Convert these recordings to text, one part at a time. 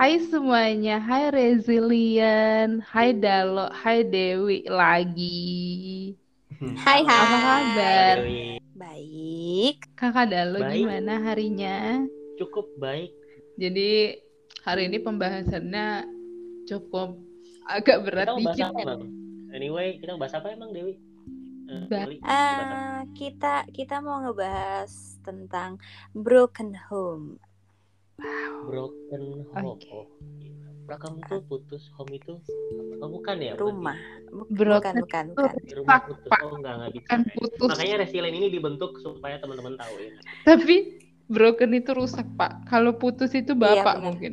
Hai semuanya, hai Resilient, hai Dalo, hai Dewi lagi. Hai hai. Apa kabar? Baik. Kakak Dalo Baik. gimana harinya? Cukup baik. Jadi hari ini pembahasannya cukup agak berat Kita dikit. apa, Bang? Anyway, kita bahas apa emang, Dewi? Apa? Eh, kita kita mau ngebahas tentang broken home. Broken home. Oke. Oh, iya. kamu tuh putus home itu oh, bukan ya? Rumah. Bukan, bukan, bukan. Di rumah Pak, putus. Oh, enggak, enggak bisa. Putus, Makanya resilient ini dibentuk supaya teman-teman tahu ya. tapi broken itu rusak, Pak. Kalau putus itu Iya, bapak benar. mungkin.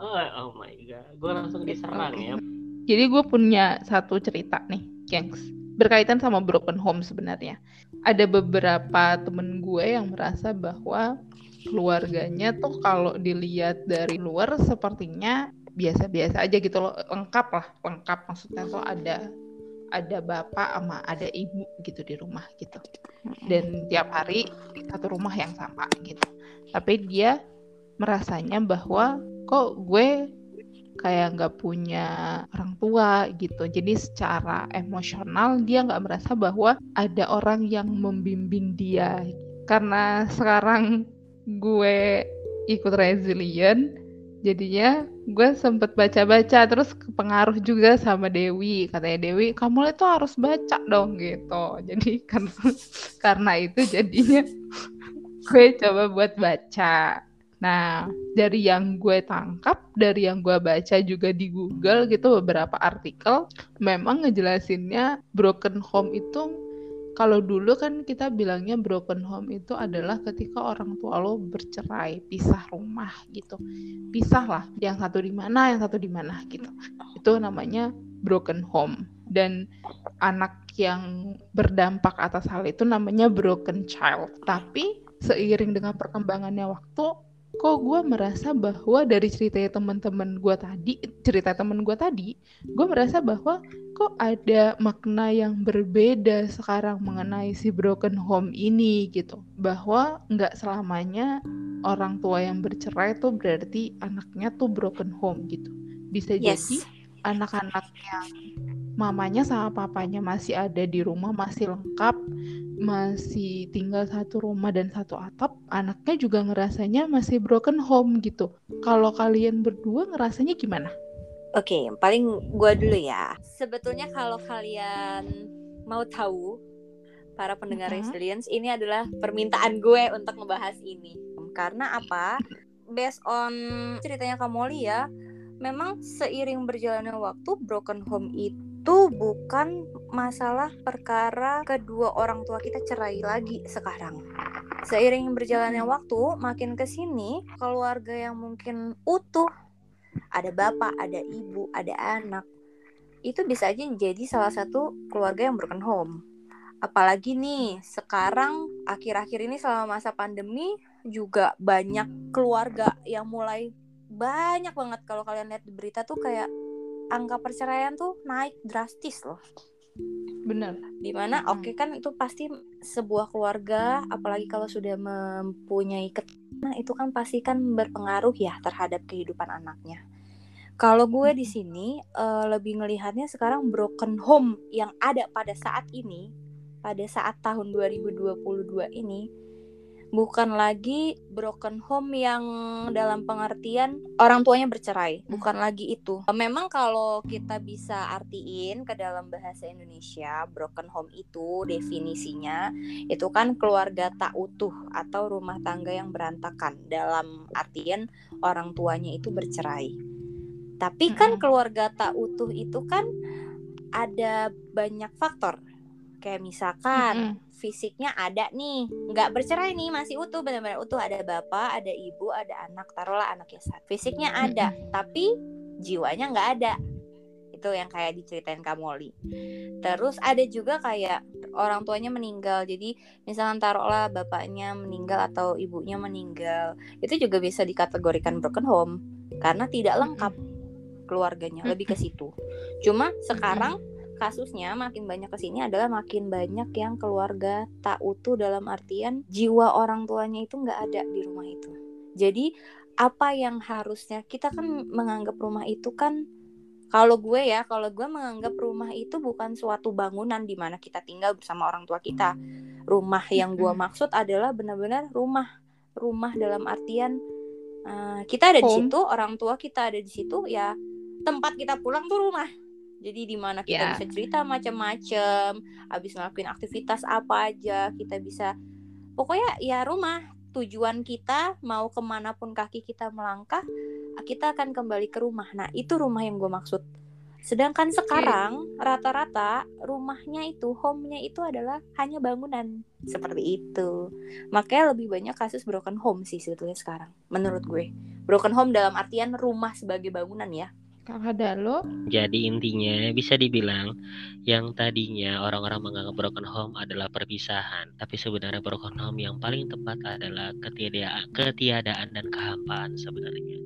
Oh, oh my god. Gue langsung diserang ya. Jadi gue punya satu cerita nih, gengs. Berkaitan sama broken home sebenarnya. Ada beberapa temen gue yang merasa bahwa keluarganya tuh kalau dilihat dari luar sepertinya biasa-biasa aja gitu loh. Lengkap lah, lengkap. Maksudnya tuh ada ada bapak sama ada ibu gitu di rumah gitu. Dan tiap hari di satu rumah yang sama gitu. Tapi dia merasanya bahwa kok gue kayak nggak punya orang tua gitu. Jadi secara emosional dia nggak merasa bahwa ada orang yang membimbing dia. Karena sekarang gue ikut resilient, jadinya gue sempet baca-baca terus kepengaruh juga sama Dewi. Katanya Dewi, kamu itu harus baca dong gitu. Jadi karena karena itu jadinya gue coba buat baca. Nah, dari yang gue tangkap, dari yang gue baca juga di Google gitu beberapa artikel, memang ngejelasinnya broken home itu kalau dulu kan kita bilangnya broken home itu adalah ketika orang tua lo bercerai, pisah rumah gitu. Pisah lah, yang satu di mana, yang satu di mana gitu. Itu namanya broken home. Dan anak yang berdampak atas hal itu namanya broken child. Tapi seiring dengan perkembangannya waktu, kok gue merasa bahwa dari ceritanya teman-teman gue tadi, cerita teman gue tadi, gue merasa bahwa kok ada makna yang berbeda sekarang mengenai si broken home ini gitu. Bahwa nggak selamanya orang tua yang bercerai tuh berarti anaknya tuh broken home gitu. Bisa Yes. jadi anak-anak yang mamanya sama papanya masih ada di rumah, masih lengkap, masih tinggal satu rumah dan satu atap, anaknya juga ngerasanya masih broken home gitu. Kalau kalian berdua ngerasanya gimana? Oke, paling gua dulu ya. Sebetulnya kalau kalian mau tahu para pendengar Mhm. resilience ini adalah permintaan gue untuk ngebahas ini. Karena apa? Based on ceritanya Kamoli ya, memang seiring berjalannya waktu broken home itu bukan masalah perkara kedua orang tua kita cerai lagi sekarang. Seiring berjalannya waktu, makin ke sini keluarga yang mungkin utuh ada bapak, ada ibu, ada anak. Itu bisa aja jadi salah satu keluarga yang broken home. Apalagi nih, sekarang akhir-akhir ini selama masa pandemi juga banyak keluarga yang mulai banyak banget kalau kalian lihat di berita tuh kayak angka perceraian tuh naik drastis loh. Bener. Di mana Mm-mm. oke kan itu pasti sebuah keluarga apalagi kalau sudah mempunyai ket nah itu kan pasti kan berpengaruh ya terhadap kehidupan anaknya. Kalau gue di sini eh, lebih ngelihatnya sekarang broken home yang ada pada saat ini, pada saat tahun 2022 ini bukan lagi broken home yang dalam pengertian orang tuanya bercerai, bukan lagi itu. Memang kalau kita bisa artiin ke dalam bahasa Indonesia, broken home itu definisinya itu kan keluarga tak utuh atau rumah tangga yang berantakan dalam artian orang tuanya itu bercerai. Tapi kan Mm-mm. keluarga tak utuh itu kan ada banyak faktor. Kayak misalkan Mm-mm. fisiknya ada nih, nggak bercerai nih, masih utuh, benar-benar utuh. Ada bapak, ada ibu, ada anak. Taruhlah anaknya satu. Fisiknya ada, tapi jiwanya nggak ada. Itu yang kayak diceritain Kamoli. Terus ada juga kayak orang tuanya meninggal. Jadi misalkan taruhlah bapaknya meninggal atau ibunya meninggal, itu juga bisa dikategorikan broken home karena tidak lengkap keluarganya. Lebih ke situ. Cuma sekarang kasusnya makin banyak ke sini adalah makin banyak yang keluarga tak utuh dalam artian jiwa orang tuanya itu nggak ada di rumah itu. Jadi apa yang harusnya kita kan menganggap rumah itu kan kalau gue ya kalau gue menganggap rumah itu bukan suatu bangunan di mana kita tinggal bersama orang tua kita. Rumah yang gue maksud adalah benar-benar rumah. Rumah dalam artian uh, kita ada di situ orang tua kita ada di situ ya tempat kita pulang tuh rumah jadi di mana kita yeah. bisa cerita macam-macam habis ngelakuin aktivitas apa aja kita bisa pokoknya ya rumah tujuan kita mau ke mana pun kaki kita melangkah kita akan kembali ke rumah. Nah itu rumah yang gue maksud. Sedangkan sekarang rata-rata rumahnya itu home-nya itu adalah hanya bangunan. Seperti itu. Makanya lebih banyak kasus broken home sih sebetulnya sekarang menurut gue. Broken home dalam artian rumah sebagai bangunan ya Kakak Dalo. Jadi intinya bisa dibilang yang tadinya orang-orang menganggap broken home adalah perpisahan, tapi sebenarnya broken home yang paling tepat adalah ketiadaan, ketiadaan dan kehampaan sebenarnya.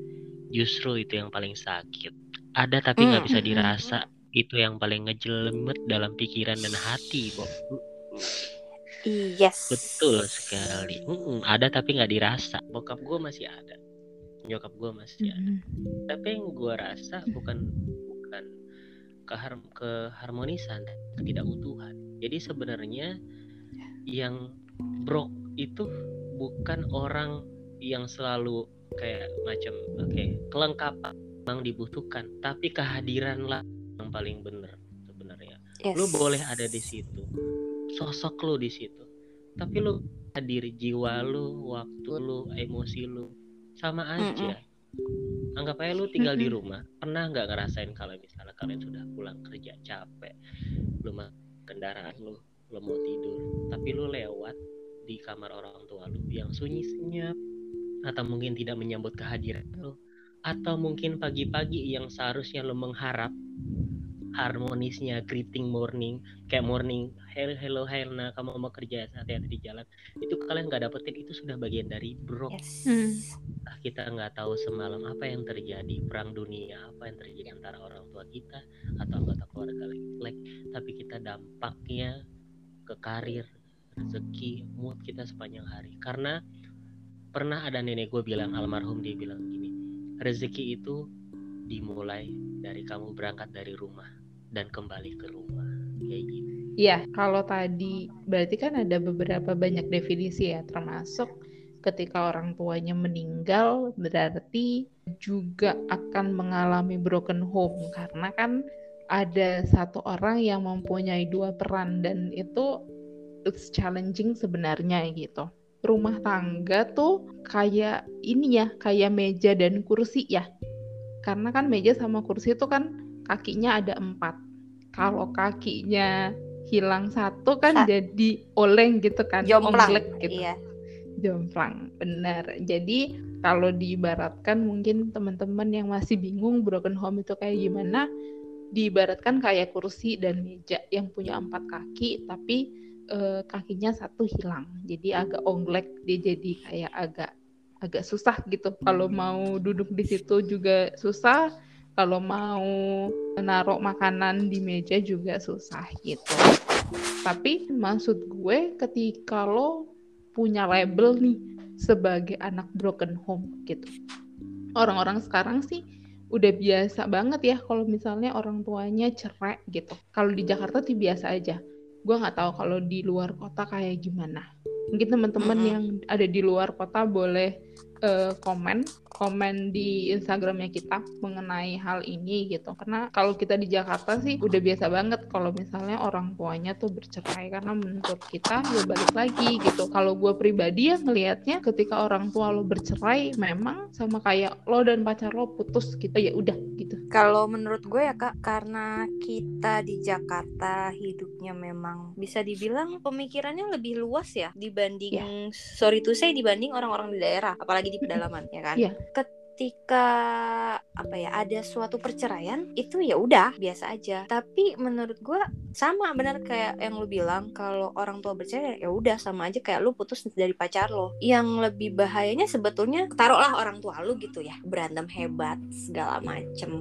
Justru itu yang paling sakit. Ada tapi nggak mm, bisa dirasa. Itu yang paling ngejelemet dalam pikiran dan hati, Bo. Yes. Betul sekali. Hmm, ada tapi nggak dirasa. Bokap gue masih ada nyokap gue masih mm -hmm. ada tapi yang gue rasa bukan bukan kehar keharmonisan ketidakutuhan jadi sebenarnya yang brok itu bukan orang yang selalu kayak macam oke okay, kelengkapan memang dibutuhkan tapi kehadiran lah yang paling benar sebenarnya yes. lu boleh ada di situ sosok lu di situ tapi lu hadir jiwa lu waktu lu emosi lu sama aja mm -mm. anggap aja lu tinggal mm -mm. di rumah pernah nggak ngerasain kalau misalnya kalian sudah pulang kerja capek lu mah kendaraan lu lu mau tidur tapi lu lewat di kamar orang tua lu yang sunyi senyap atau mungkin tidak menyambut kehadiran lu atau mungkin pagi-pagi yang seharusnya lu mengharap harmonisnya greeting morning kayak morning hello hello Helna kamu mau kerja? Hati-hati di jalan. Itu kalian nggak dapetin itu sudah bagian dari bro yes. hmm. kita nggak tahu semalam apa yang terjadi perang dunia apa yang terjadi antara orang tua kita atau anggota keluarga like tapi kita dampaknya ke karir rezeki mood kita sepanjang hari. Karena pernah ada nenek gue bilang almarhum dia bilang gini rezeki itu dimulai dari kamu berangkat dari rumah dan kembali ke rumah kayak gitu. Iya, kalau tadi berarti kan ada beberapa banyak definisi ya, termasuk ketika orang tuanya meninggal berarti juga akan mengalami broken home karena kan ada satu orang yang mempunyai dua peran dan itu it's challenging sebenarnya gitu. Rumah tangga tuh kayak ini ya, kayak meja dan kursi ya. Karena kan meja sama kursi itu kan kakinya ada empat. Kalau kakinya hilang satu kan Sa jadi oleng gitu kan, jomplang gitu. Iya. Jomplang, benar. Jadi kalau diibaratkan mungkin teman-teman yang masih bingung broken home itu kayak gimana, diibaratkan kayak kursi dan meja yang punya empat kaki tapi eh, kakinya satu hilang. Jadi agak onglek, dia jadi kayak agak agak susah gitu. Kalau mau duduk di situ juga susah kalau mau naruh makanan di meja juga susah gitu. Tapi maksud gue ketika lo punya label nih sebagai anak broken home gitu. Orang-orang sekarang sih udah biasa banget ya kalau misalnya orang tuanya cerai gitu. Kalau di Jakarta sih biasa aja. Gue nggak tahu kalau di luar kota kayak gimana. Mungkin teman-teman mm -hmm. yang ada di luar kota boleh uh, komen komen di Instagramnya kita mengenai hal ini gitu. Karena kalau kita di Jakarta sih udah biasa banget kalau misalnya orang tuanya tuh bercerai. Karena menurut kita ya balik lagi gitu. Kalau gue pribadi ya ngelihatnya ketika orang tua lo bercerai memang sama kayak lo dan pacar lo putus gitu. Ya udah gitu. Kalau menurut gue ya kak karena kita di Jakarta hidupnya memang bisa dibilang pemikirannya lebih luas ya dibanding yeah. sorry tuh saya dibanding orang-orang di daerah apalagi di pedalaman ya kan? Yeah ketika apa ya ada suatu perceraian itu ya udah biasa aja. Tapi menurut gue sama benar kayak yang lu bilang kalau orang tua bercerai ya udah sama aja kayak lu putus dari pacar lo. Yang lebih bahayanya sebetulnya taruhlah orang tua lu gitu ya berantem hebat segala macem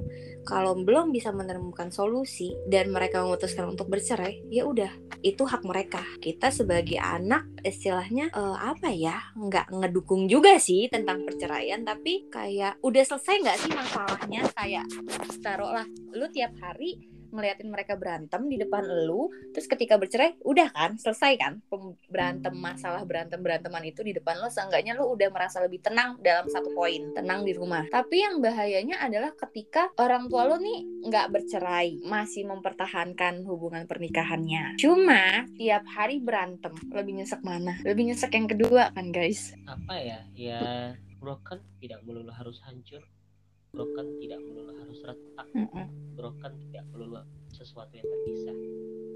kalau belum bisa menemukan solusi dan mereka memutuskan untuk bercerai ya udah itu hak mereka. Kita sebagai anak istilahnya uh, apa ya nggak ngedukung juga sih tentang perceraian tapi kayak udah selesai nggak sih masalahnya? Kayak taruhlah lu tiap hari ngeliatin mereka berantem di depan lu terus ketika bercerai udah kan selesai kan berantem masalah berantem beranteman itu di depan lo seenggaknya lu udah merasa lebih tenang dalam satu poin tenang di rumah. Tapi yang bahayanya adalah ketika orang tua lo nih nggak bercerai masih mempertahankan hubungan pernikahannya. Cuma tiap hari berantem lebih nyesek mana? Lebih nyesek yang kedua kan guys? Apa ya? Ya broken tidak melulu harus hancur broken tidak melulu harus retak. Broken tidak melulu sesuatu yang terpisah.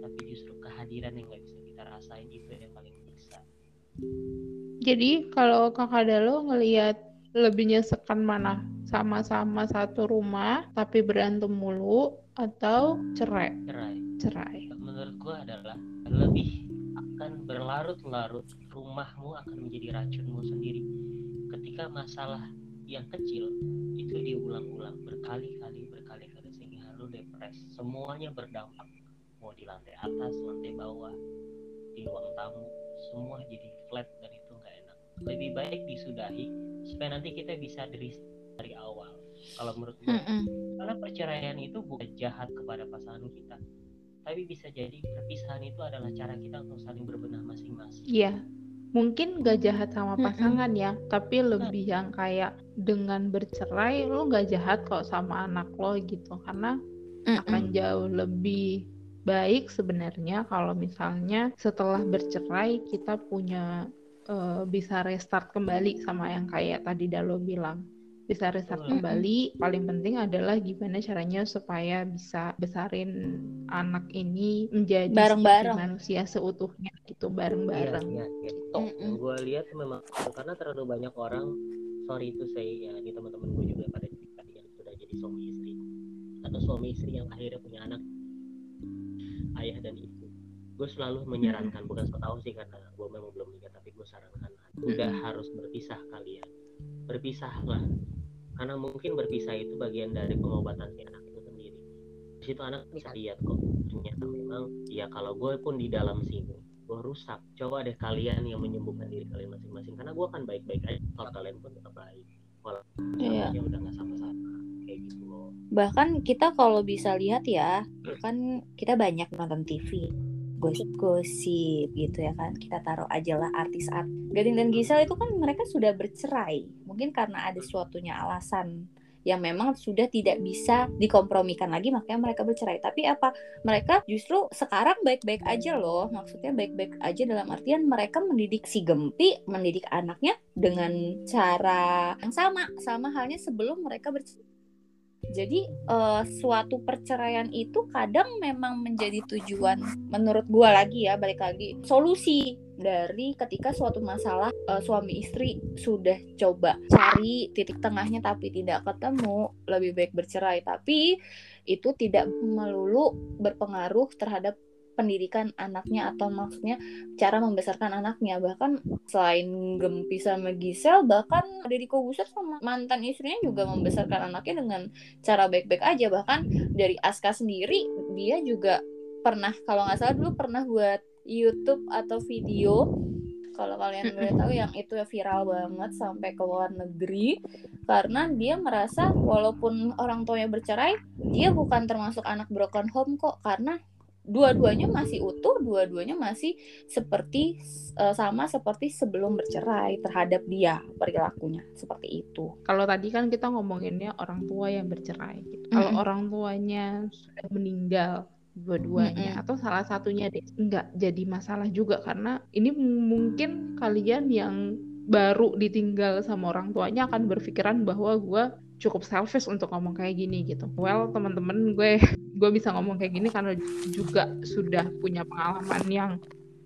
Tapi justru kehadiran yang nggak bisa kita rasain itu yang paling bisa. Jadi kalau kakak Dalo ngelihat lebih nyesekan mana? Sama-sama satu rumah tapi berantem mulu atau cerai? Cerai. Cerai. Menurut gua adalah lebih akan berlarut-larut rumahmu akan menjadi racunmu sendiri. Ketika masalah yang kecil itu diulang-ulang berkali-kali berkali-kali sehingga lu depres. Semuanya berdampak. Mau di lantai atas lantai bawah di ruang tamu semua jadi flat dan itu nggak enak. Lebih baik disudahi supaya nanti kita bisa dari dari awal kalau menurut gue mm -mm. karena perceraian itu bukan jahat kepada pasangan kita tapi bisa jadi perpisahan itu adalah cara kita untuk saling berbenah masing-masing. Iya. -masing mungkin gak jahat sama pasangan ya tapi lebih yang kayak dengan bercerai lo gak jahat kok sama anak lo gitu karena akan jauh lebih baik sebenarnya kalau misalnya setelah bercerai kita punya uh, bisa restart kembali sama yang kayak tadi Dalo bilang bisa restart kembali. Paling penting adalah gimana caranya supaya bisa besarin anak ini menjadi bareng-bareng manusia seutuhnya gitu bareng-bareng. Iya, iya, iya. Mm -mm. Gue lihat memang karena terlalu banyak orang, sorry itu saya ya di teman-teman gue juga pada cerita yang sudah jadi suami istri atau suami istri yang akhirnya punya anak ayah dan ibu. Gue selalu menyarankan, bukan so tahu sih karena gue memang belum nikah, tapi gue sarankan udah harus berpisah kalian berpisahlah karena mungkin berpisah itu bagian dari pengobatan si anak itu sendiri. Di situ anak bisa lihat kok ternyata memang ya kalau gue pun di dalam sini gue rusak. Coba deh kalian yang menyembuhkan diri kalian masing-masing karena gue akan baik-baik aja kalau kalian pun tetap baik. Walaupun iya. udah nggak sama-sama kayak gitu loh. Bahkan kita kalau bisa lihat ya kan kita banyak nonton TV gosip-gosip gitu ya kan. Kita taruh aja lah artis art. Gading dan Gisel itu kan mereka sudah bercerai. Mungkin karena ada suatunya alasan yang memang sudah tidak bisa dikompromikan lagi makanya mereka bercerai. Tapi apa? Mereka justru sekarang baik-baik aja loh. Maksudnya baik-baik aja dalam artian mereka mendidik si Gempi mendidik anaknya dengan cara yang sama. Sama halnya sebelum mereka bercerai jadi uh, suatu perceraian itu kadang memang menjadi tujuan menurut gua lagi ya balik lagi solusi dari ketika suatu masalah uh, suami istri sudah coba cari titik tengahnya tapi tidak ketemu lebih baik bercerai. Tapi itu tidak melulu berpengaruh terhadap pendidikan anaknya atau maksudnya cara membesarkan anaknya. Bahkan selain Gempi sama Gisel bahkan Deddy Kobuser sama mantan istrinya juga membesarkan anaknya dengan cara baik-baik aja. Bahkan dari Aska sendiri dia juga pernah kalau nggak salah dulu pernah buat YouTube atau video. Kalau kalian boleh tahu yang itu viral banget sampai ke luar negeri. Karena dia merasa walaupun orang tuanya bercerai dia bukan termasuk anak broken home kok. Karena dua-duanya masih utuh, dua-duanya masih seperti uh, sama seperti sebelum bercerai terhadap dia perilakunya seperti itu. Kalau tadi kan kita ngomonginnya orang tua yang bercerai. Gitu. Mm -hmm. Kalau orang tuanya sudah meninggal dua-duanya mm -hmm. atau salah satunya deh nggak jadi masalah juga karena ini mungkin kalian yang baru ditinggal sama orang tuanya akan berpikiran bahwa gue cukup selfish untuk ngomong kayak gini gitu. Well teman-teman gue gue bisa ngomong kayak gini karena juga sudah punya pengalaman yang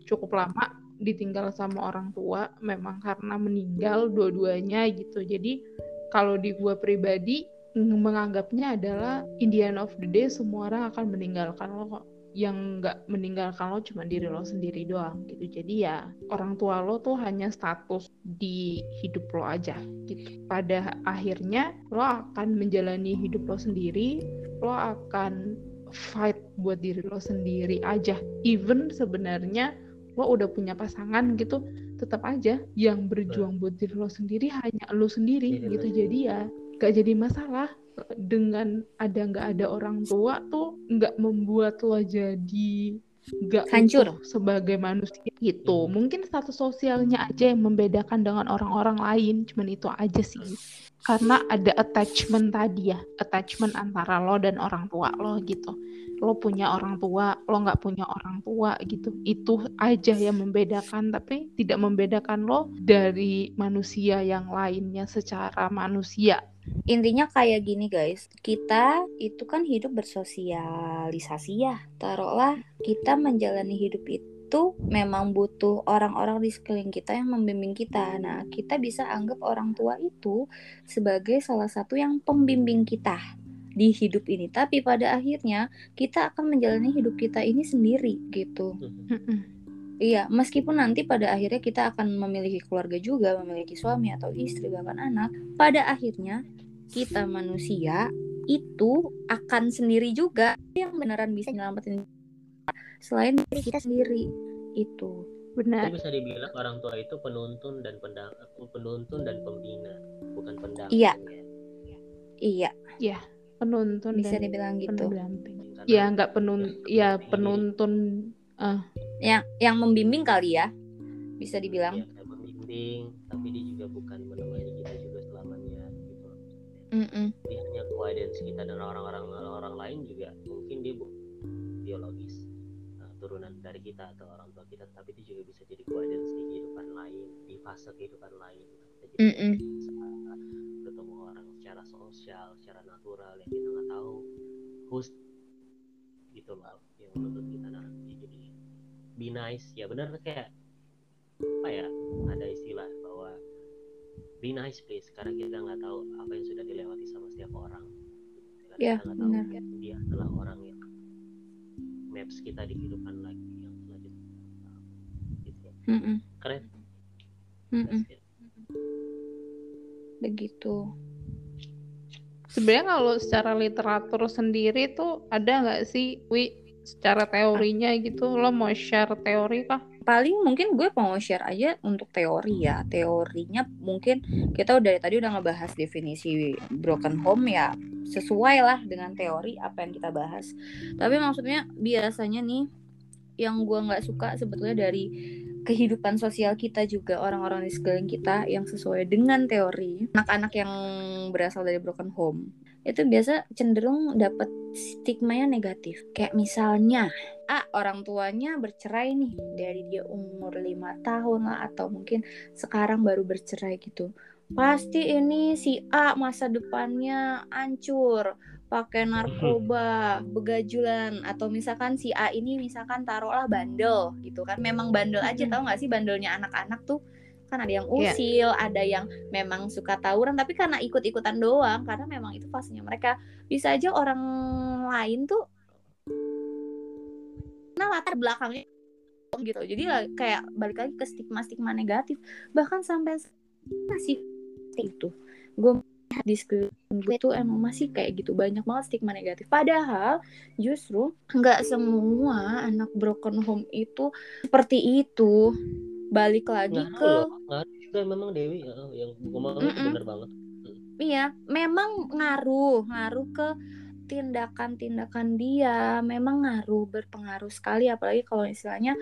cukup lama ditinggal sama orang tua memang karena meninggal dua-duanya gitu jadi kalau di gue pribadi menganggapnya adalah Indian of the day semua orang akan meninggalkan lo kok yang nggak meninggalkan lo cuma diri lo sendiri doang gitu. Jadi ya orang tua lo tuh hanya status di hidup lo aja gitu. Pada akhirnya lo akan menjalani hidup lo sendiri lo akan fight buat diri lo sendiri aja. Even sebenarnya lo udah punya pasangan gitu tetap aja yang berjuang buat diri lo sendiri hanya lo sendiri gitu. jadi ya gak jadi masalah dengan ada nggak ada orang tua tuh nggak membuat lo jadi nggak hancur. sebagai manusia gitu. Mungkin status sosialnya aja yang membedakan dengan orang-orang lain cuman itu aja sih. Karena ada attachment tadi ya attachment antara lo dan orang tua lo gitu. Lo punya orang tua lo nggak punya orang tua gitu. Itu aja yang membedakan tapi tidak membedakan lo dari manusia yang lainnya secara manusia. Intinya kayak gini guys. Kita itu kan hidup bersosialisasi ya. Taruhlah kita menjalani hidup itu memang butuh orang-orang di sekeliling kita yang membimbing kita. Nah, kita bisa anggap orang tua itu sebagai salah satu yang pembimbing kita di hidup ini. Tapi pada akhirnya kita akan menjalani hidup kita ini sendiri gitu. Iya meskipun nanti pada akhirnya kita akan memiliki keluarga juga memiliki suami atau istri bahkan anak pada akhirnya kita manusia itu akan sendiri juga. Yang beneran bisa nyelamatin selain diri kita sendiri itu benar bisa dibilang orang tua itu penuntun dan pendang penuntun dan pembina bukan pendamping iya ya. iya iya penuntun bisa dan dibilang gitu pendamping. Ya nggak penun ya penuntun uh. yang yang membimbing kali ya bisa dibilang. Ya, membimbing tapi dia juga bukan menemani kita juga selamanya gitu. Mm -mm. Dia hanya guidance kita dan orang-orang orang lain juga mungkin dia biologis turunan dari kita atau orang tua kita tapi dia juga bisa jadi guidance di kehidupan lain di fase kehidupan lain. Kita jadi Mm -mm. ketemu orang secara sosial secara natural yang kita nggak tahu host gitu loh yang menurut kita nanti jadi be nice ya benar kayak apa ya ada istilah bahwa be nice please karena kita nggak tahu apa yang sudah dilewati sama setiap orang Ya, kita nggak tahu benar. dia adalah orang yang maps kita di kehidupan lagi yang selanjutnya gitu ya. Mm -mm. keren Mm -mm. Begitu. Sebenarnya kalau secara literatur sendiri tuh ada nggak sih, Wi, secara teorinya gitu, lo mau share teori kah? Paling mungkin gue mau share aja untuk teori ya. Teorinya mungkin kita udah dari tadi udah ngebahas definisi broken home ya sesuai lah dengan teori apa yang kita bahas. Tapi maksudnya biasanya nih yang gue nggak suka sebetulnya dari kehidupan sosial kita juga orang-orang di sekeliling kita yang sesuai dengan teori. Anak-anak yang berasal dari broken home itu biasa cenderung dapat stigmanya negatif. Kayak misalnya ah orang tuanya bercerai nih dari dia umur lima tahun lah atau mungkin sekarang baru bercerai gitu. Pasti ini si A masa depannya hancur pakai narkoba begajulan atau misalkan si A ini misalkan taruhlah bandel gitu kan. Memang bandel aja tau gak sih? Bandelnya anak-anak tuh kan ada yang Iya. usil ada yang memang suka tawuran tapi karena ikut-ikutan doang karena memang itu fasenya mereka. Bisa aja orang lain tuh nah latar belakangnya gitu. Jadi lah kayak balik lagi ke stigma stigma negatif. Bahkan sampai masih itu. Gue di gue tuh emang masih kayak gitu. Banyak banget stigma negatif. Padahal justru nggak semua anak broken home itu seperti itu balik lagi Ngaruh ke ngaruh juga memang Dewi ya, yang ngomong itu Mm-mm. bener banget. Iya, memang ngaruh, ngaruh ke tindakan-tindakan dia, memang ngaruh, berpengaruh sekali apalagi kalau istilahnya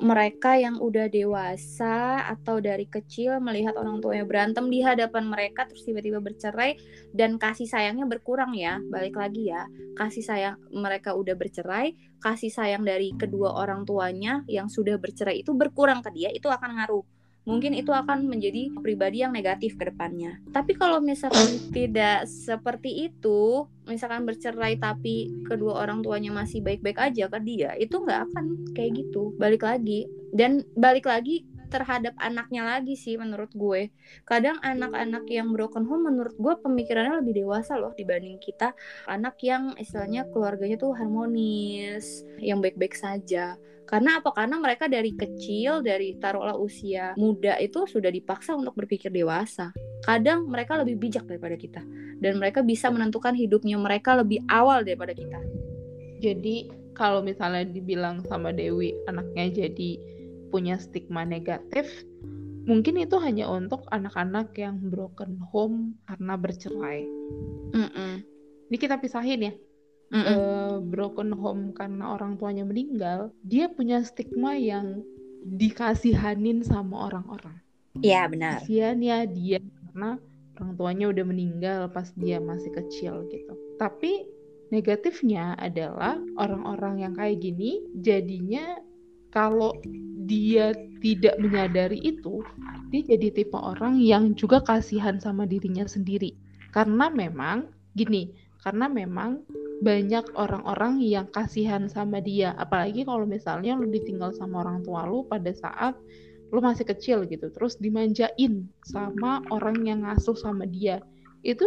mereka yang udah dewasa atau dari kecil melihat orang tuanya berantem di hadapan mereka terus tiba-tiba bercerai dan kasih sayangnya berkurang ya. Balik lagi ya, kasih sayang mereka udah bercerai, kasih sayang dari kedua orang tuanya yang sudah bercerai itu berkurang ke dia, itu akan ngaruh mungkin itu akan menjadi pribadi yang negatif ke depannya. Tapi kalau misalkan tidak seperti itu, misalkan bercerai tapi kedua orang tuanya masih baik-baik aja ke dia, itu nggak akan kayak gitu. Balik lagi dan balik lagi terhadap anaknya lagi sih menurut gue kadang anak-anak yang broken home menurut gue pemikirannya lebih dewasa loh dibanding kita anak yang istilahnya keluarganya tuh harmonis yang baik-baik saja karena apa? Karena mereka dari kecil, dari taruhlah usia muda itu sudah dipaksa untuk berpikir dewasa. Kadang mereka lebih bijak daripada kita. Dan mereka bisa menentukan hidupnya mereka lebih awal daripada kita. Jadi kalau misalnya dibilang sama Dewi anaknya jadi punya stigma negatif, mungkin itu hanya untuk anak-anak yang broken home karena bercerai. Mm -mm. Ini kita pisahin ya mm -mm. Uh, broken home karena orang tuanya meninggal, dia punya stigma yang dikasihanin sama orang-orang. Iya benar. Kasihan ya dia karena orang tuanya udah meninggal pas dia masih kecil gitu. Tapi negatifnya adalah orang-orang yang kayak gini jadinya kalau dia tidak menyadari itu, dia jadi tipe orang yang juga kasihan sama dirinya sendiri. Karena memang gini, karena memang banyak orang-orang yang kasihan sama dia. Apalagi kalau misalnya lu ditinggal sama orang tua lu pada saat lu masih kecil gitu. Terus dimanjain sama orang yang ngasuh sama dia. Itu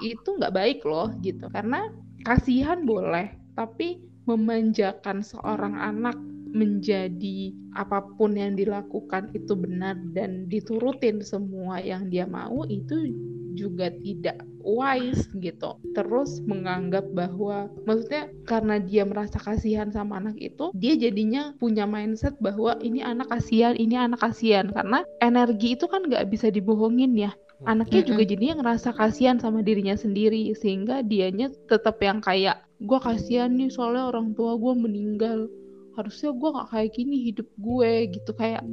itu nggak baik loh gitu. Karena kasihan boleh tapi memanjakan seorang anak menjadi apa pun yang dilakukan itu benar dan diturutin semua yang dia mau itu juga tidak wise gitu. Terus menganggap bahwa maksudnya karena dia merasa kasihan sama anak itu, dia jadinya punya mindset bahwa ini anak kasihan, ini anak kasihan karena energi itu kan nggak bisa dibohongin ya. Anaknya juga jadinya ngerasa kasihan sama dirinya sendiri sehingga dianya tetap yang kayak gue kasihan nih soalnya orang tua gue meninggal harusnya gue gak kayak gini hidup gue gitu kayak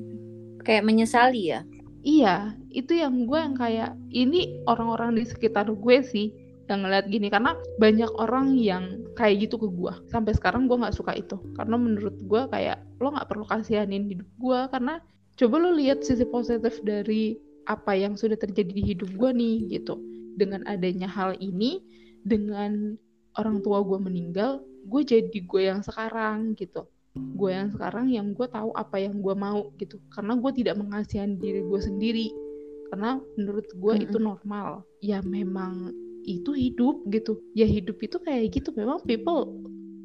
kayak menyesali ya iya itu yang gue yang kayak ini orang-orang di sekitar gue sih yang ngeliat gini karena banyak orang yang kayak gitu ke gue sampai sekarang gue nggak suka itu karena menurut gue kayak lo nggak perlu kasihanin hidup gue karena coba lo lihat sisi positif dari apa yang sudah terjadi di hidup gue nih gitu. Dengan adanya hal ini dengan orang tua gue meninggal gue jadi gue yang sekarang gitu gue yang sekarang yang gue tahu apa yang gue mau gitu. Karena gue tidak mengasihani diri gue sendiri. Karena menurut gue mm -hmm. itu normal. Ya memang itu hidup gitu. Ya hidup itu kayak gitu. Memang people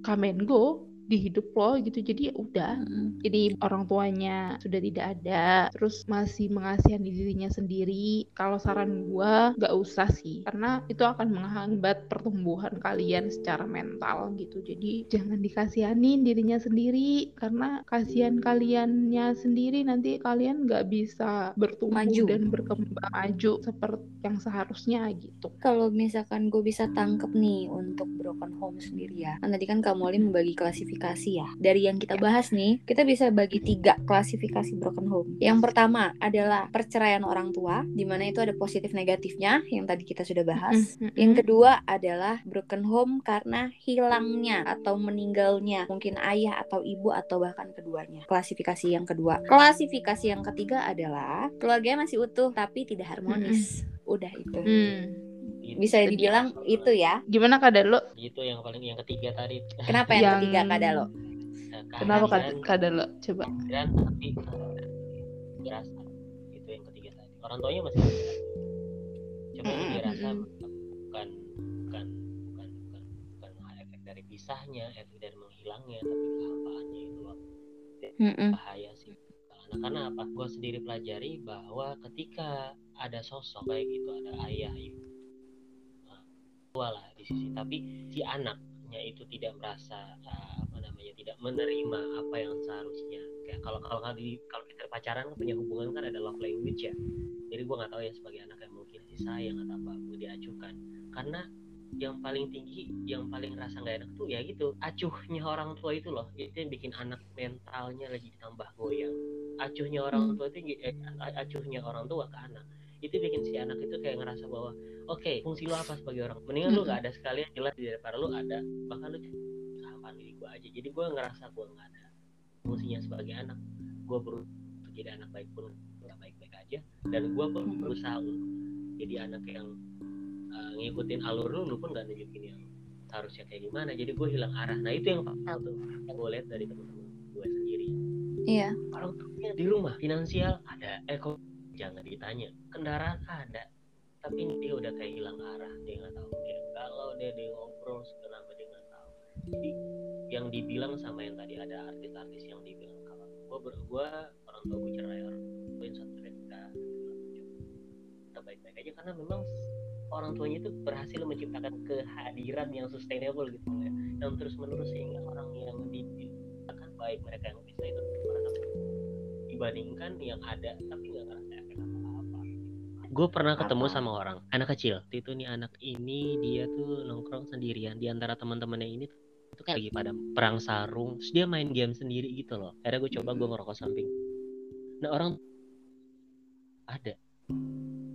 come and go di hidup lo gitu. Jadi ya udah hmm. jadi orang tuanya sudah tidak ada terus masih mengasihi dirinya sendiri. Kalau saran gue nggak usah sih karena itu akan menghambat pertumbuhan kalian secara mental gitu. Jadi jangan dikasihanin dirinya sendiri karena kasihan kaliannya sendiri nanti kalian nggak bisa bertumbuh maju. dan berkembang maju seperti yang seharusnya gitu. Kalau misalkan gue bisa tangkep nih untuk broken home sendiri ya. Kan tadi kan kamu membagi klasifikasi klasifikasi ya. Dari yang kita ya. bahas nih, kita bisa bagi tiga klasifikasi broken home. Yang pertama adalah perceraian orang tua, di mana itu ada positif negatifnya, yang tadi kita sudah bahas. Yang kedua adalah broken home karena hilangnya atau meninggalnya mungkin ayah atau ibu atau bahkan keduanya. Klasifikasi yang kedua. Klasifikasi yang ketiga adalah keluarganya masih utuh tapi tidak harmonis. Udah itu. Mm gitu. bisa dibilang itu ya. Gimana kadar lo itu yang paling yang ketiga tadi. Kenapa yang, yang... ketiga kadar lo nah, kenapa kadar lo coba. Dan tapi dirasa. Itu yang ketiga tadi. Orang tuanya masih cuma mm -hmm. dirasa bukan bukan bukan bukan bukan efek dari pisahnya efek dari menghilangnya tapi kehampaannya itu mm -hmm. bahaya sih. Karena apa? Gue sendiri pelajari bahwa ketika ada sosok kayak gitu ada ayah ibu tua lah di sisi tapi si anaknya itu tidak merasa uh, apa namanya tidak menerima apa yang seharusnya. Kayak kalau kalau kalau kita pacaran kan punya hubungan kan ada love language ya. Jadi gue nggak tahu ya sebagai anak yang mungkin si sayang atau apa gue diacuhkan. Karena yang paling tinggi yang paling rasa nggak enak tuh ya gitu acuhnya orang tua itu loh. Itu yang bikin anak mentalnya lagi ditambah goyang. Acuhnya orang hmm. tua itu eh, acuhnya orang tua ke anak. Itu bikin si anak itu kayak ngerasa bahwa oke okay, fungsi lu apa sebagai orang? Mendingan hmm. lu gak ada sekalian jelas di depan lu ada bahkan lu kehampaan diri gue aja. Jadi gue ngerasa gue nggak ada fungsinya sebagai anak. Gue berusaha jadi anak baik pun nggak baik-baik aja. Dan gue pun berusaha untuk jadi anak yang uh, ngikutin alur lu lu pun gak nunjukin yang harusnya kayak gimana. Jadi gue hilang arah. Nah itu yang fatal tuh yang gue lihat dari temen-temen gue sendiri. Iya. Orang tuanya di rumah, finansial ada, eh kok jangan ditanya, kendaraan ada, tapi dia udah kayak hilang arah, dia nggak tahu dia galau, dia dia ngobrol macam dia nggak tahu. Jadi yang dibilang sama yang tadi ada artis-artis yang dibilang kalau gua ber, gua orang tua gue cerai orang tua satu kita kita baik-baik aja karena memang orang tuanya itu berhasil menciptakan kehadiran yang sustainable gitu ya yang terus menerus sehingga orang yang diciptakan baik mereka yang bisa itu mereka dibandingkan yang ada tapi nggak gue pernah ketemu sama orang anak kecil. Itu nih anak ini dia tuh nongkrong sendirian di antara teman-temannya ini itu kayak lagi pada perang sarung terus dia main game sendiri gitu loh. Akhirnya gue coba gue ngerokok samping. Nah orang ada.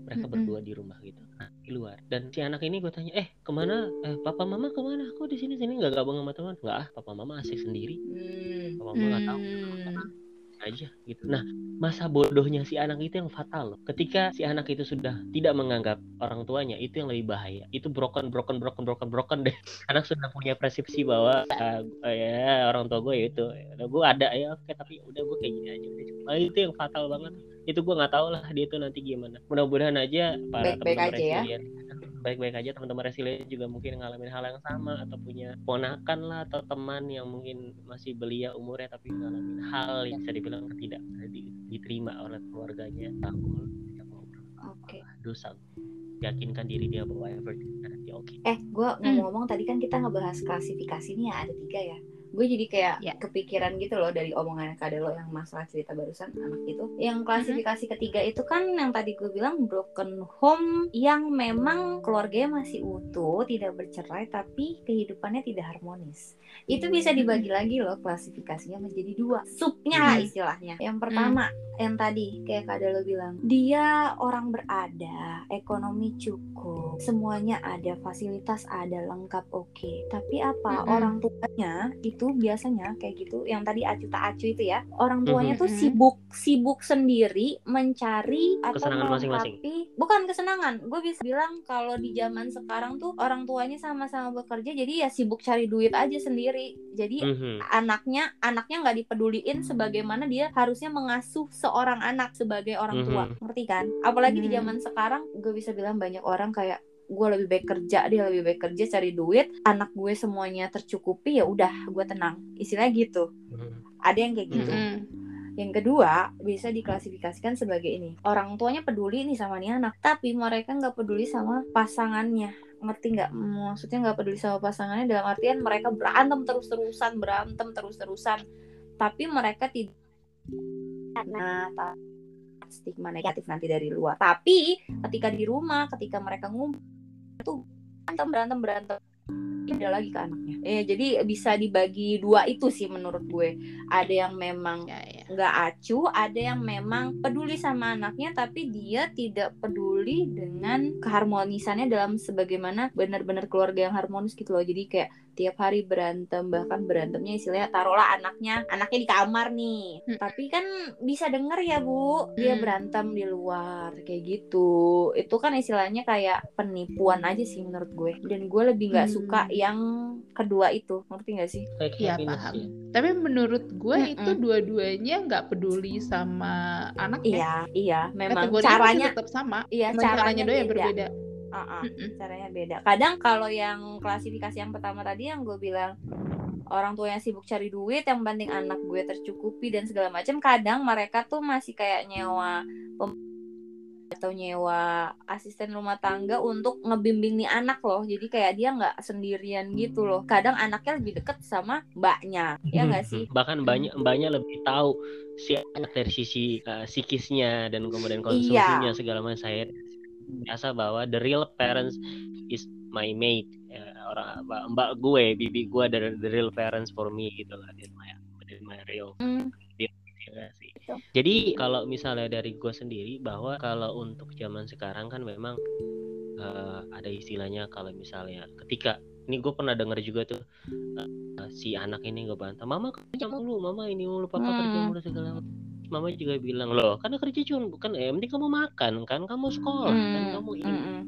Mereka Mm-mm. berdua di rumah gitu nah, di luar. Dan si anak ini gue tanya eh ke mana? Eh papa mama ke mana? Kok di sini sini? Nggak gabung sama teman. Nggak ah papa mama asik sendiri. Hmm. papa mama nggak tahu. Hmm. Aja gitu. Nah, masa bodohnya si anak itu yang fatal loh. Ketika si anak itu sudah tidak menganggap orang tuanya, itu yang lebih bahaya. Itu broken, broken, broken, broken, broken deh. Anak sudah punya persepsi bahwa ah, ya orang tua gue ya itu, udah gue ada ya oke, tapi udah gue kayak gini aja. Nah, itu yang fatal banget. Itu gue nggak tahu lah dia itu nanti gimana. Mudah-mudahan aja para teman-teman ya. Baik-baik aja teman-teman resilient juga mungkin ngalamin hal yang sama atau punya ponakan lah atau teman yang mungkin masih belia umurnya tapi ngalamin hal yang bisa dibilang tidak di- diterima oleh keluarganya ngobrol Oke. dosa yakinkan diri dia bahwa everything nanti oke Eh, gue ngomong-ngomong tadi kan kita ngebahas klasifikasi nih ya ada tiga ya. Gue jadi kayak Ya. kepikiran gitu loh dari omongan kade lo yang masalah cerita barusan anak itu. Yang klasifikasi ketiga itu kan yang tadi gue bilang broken home yang memang keluarganya masih utuh, tidak bercerai tapi kehidupannya tidak harmonis. Itu bisa dibagi lagi loh klasifikasinya menjadi dua. Subnya lah Hmm. istilahnya. Yang pertama yang tadi kayak kade lo bilang, dia orang berada, ekonomi cukup, semuanya ada, fasilitas ada, lengkap oke. Tapi apa Mm-mm. orang tuanya itu biasanya kayak gitu, yang tadi acu tak acu itu ya, orang tuanya tuh Mhm. sibuk sibuk sendiri mencari atau Kesenangan masing-masing. melengkapi, bukan kesenangan. Gue bisa bilang kalau di zaman sekarang tuh orang tuanya sama-sama bekerja, jadi ya sibuk cari duit aja sendiri. Jadi Mhm. anaknya anaknya nggak dipeduliin sebagaimana dia harusnya mengasuh seorang anak sebagai orang tua Mhm. ngerti kan apalagi di Hmm. zaman sekarang gue bisa bilang banyak orang kayak gue lebih baik kerja dia lebih baik kerja cari duit anak gue semuanya tercukupi ya udah gue tenang. Istilahnya gitu. Mhm. ada yang kayak gitu. Mm-mm. yang kedua bisa diklasifikasikan sebagai ini. Orang tuanya peduli nih sama nih anak tapi mereka nggak peduli sama pasangannya. Ngerti nggak? Maksudnya nggak peduli sama pasangannya dalam artian mereka berantem terus terusan berantem terus terusan tapi mereka tidak karena stigma negatif nanti dari luar. Tapi ketika di rumah ketika mereka ngumpul itu berantem berantem berantem. Beda lagi ke anaknya. Eh jadi bisa dibagi dua itu sih menurut gue. Ada yang memang Ya, ya. Nggak acuh, ada yang memang peduli sama anaknya tapi dia tidak peduli dengan keharmonisannya dalam sebagaimana benar-benar keluarga yang harmonis gitu loh. Jadi kayak tiap hari berantem bahkan berantemnya istilahnya taruhlah anaknya anaknya di kamar nih Hmm. tapi kan bisa denger ya bu dia Hmm. berantem di luar kayak gitu itu kan istilahnya kayak penipuan aja sih menurut gue dan gue lebih nggak Hmm. suka yang kedua itu ngerti nggak sih Iya, paham. ya. Tapi menurut gue Mm-mm. itu dua-duanya nggak peduli sama anaknya. iya iya memang Kategorinya caranya tetap sama. iya caranya caranya doang yang beda. berbeda. Uh-uh, Mm-mm. caranya beda. Kadang kalau yang klasifikasi yang pertama tadi yang gue bilang orang tua yang sibuk cari duit, yang penting anak gue tercukupi dan segala macam. Kadang mereka tuh masih kayak nyewa pem- atau nyewa asisten rumah tangga untuk ngebimbing nih anak loh. Jadi kayak dia nggak sendirian gitu loh. Kadang anaknya lebih deket sama mbaknya, ya nggak sih? bahkan banyak mbaknya lebih tahu si anak dari sisi uh, psikisnya dan kemudian Iya. konsumsinya segala macam saya biasa bahwa the real parents is my mate Ya, orang mbak, gue bibi gue the, the real parents for me gitu lah my, my real Hmm, Betul. Jadi kalau misalnya dari gue sendiri bahwa kalau untuk zaman sekarang kan memang eh, ada istilahnya kalau misalnya ketika ini gue pernah denger juga tuh eh, si anak ini gue bantah, mama kerja mulu, mama ini mulu, papa kerja Hmm. mulu segala. Mama juga bilang loh, karena kerja cuma bukan, yang penting kamu makan kan, kamu sekolah kan, hmm, kamu ini. hmm,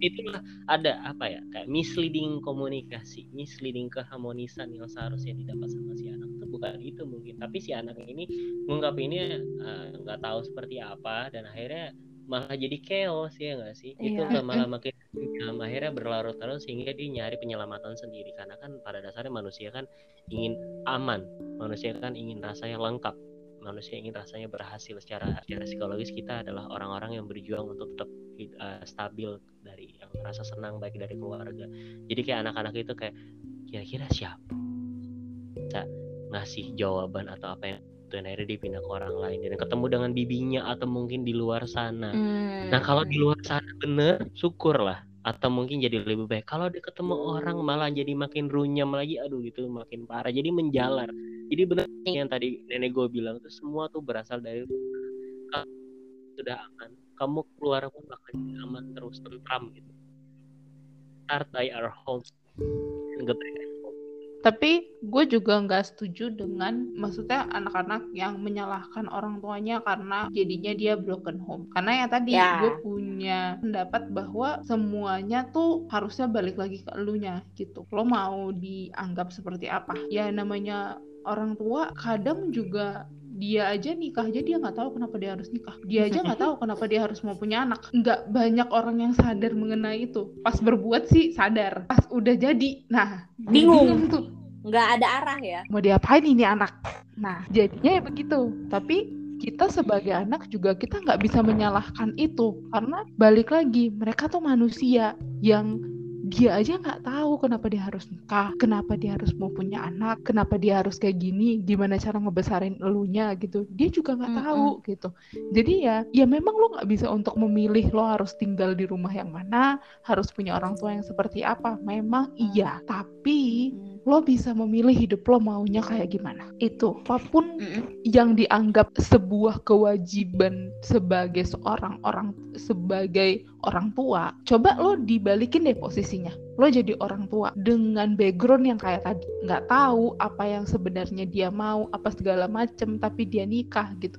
itulah ada apa ya kayak misleading komunikasi misleading keharmonisan yang seharusnya didapat sama si anak itu bukan itu mungkin tapi si anak ini menganggap ini eh, nggak uh, tahu seperti apa dan akhirnya malah jadi chaos ya nggak sih? Iya. itu malah makin um, akhirnya berlarut-larut sehingga dia nyari penyelamatan sendiri. Karena kan pada dasarnya manusia kan ingin aman manusia kan ingin rasanya lengkap manusia ingin rasanya berhasil secara secara psikologis kita adalah orang-orang yang berjuang untuk tetap uh, stabil dari yang rasa senang baik dari keluarga jadi kayak anak-anak itu kayak kira-kira siapa bisa ngasih jawaban atau apa yang dan akhirnya dipindah ke orang lain dan ketemu dengan bibinya atau mungkin di luar sana. Hmm. Nah kalau di luar sana bener, syukurlah atau mungkin jadi lebih baik. Kalau dia ketemu orang malah jadi makin runyam lagi, aduh itu makin parah. Jadi menjalar. Jadi benar yang tadi nenek gue bilang itu semua tuh berasal dari sudah aman. Kamu keluar pun akan aman terus tentram gitu. Start by our homes and tapi gue juga nggak setuju dengan maksudnya anak-anak yang menyalahkan orang tuanya karena jadinya dia broken home karena ya tadi yeah. gue punya pendapat bahwa semuanya tuh harusnya balik lagi ke elunya gitu lo mau dianggap seperti apa ya namanya orang tua kadang juga dia aja nikah aja dia nggak tahu kenapa dia harus nikah. Dia aja nggak tahu kenapa dia harus mau punya anak. Nggak banyak orang yang sadar mengenai itu. Pas berbuat sih sadar. Pas udah jadi. Nah bingung, bingung tuh. Nggak ada arah ya. Mau diapain ini anak? Nah jadinya ya begitu. Tapi kita sebagai anak juga kita nggak bisa menyalahkan itu. Karena balik lagi mereka tuh manusia yang dia aja nggak tahu kenapa dia harus nikah, kenapa dia harus mau punya anak, kenapa dia harus kayak gini, gimana cara ngebesarin elunya gitu. Dia juga nggak mm -hmm. tahu gitu. Jadi ya, ya memang lo nggak bisa untuk memilih lo harus tinggal di rumah yang mana, harus punya orang tua yang seperti apa. Memang iya, tapi. Lo bisa memilih hidup lo maunya kayak gimana. Itu apa pun mm -hmm. yang dianggap sebuah kewajiban sebagai seorang orang sebagai orang tua, coba lo dibalikin deh posisinya. Lo jadi orang tua dengan background yang kayak tadi, nggak tahu apa yang sebenarnya dia mau, apa segala macem, tapi dia nikah gitu.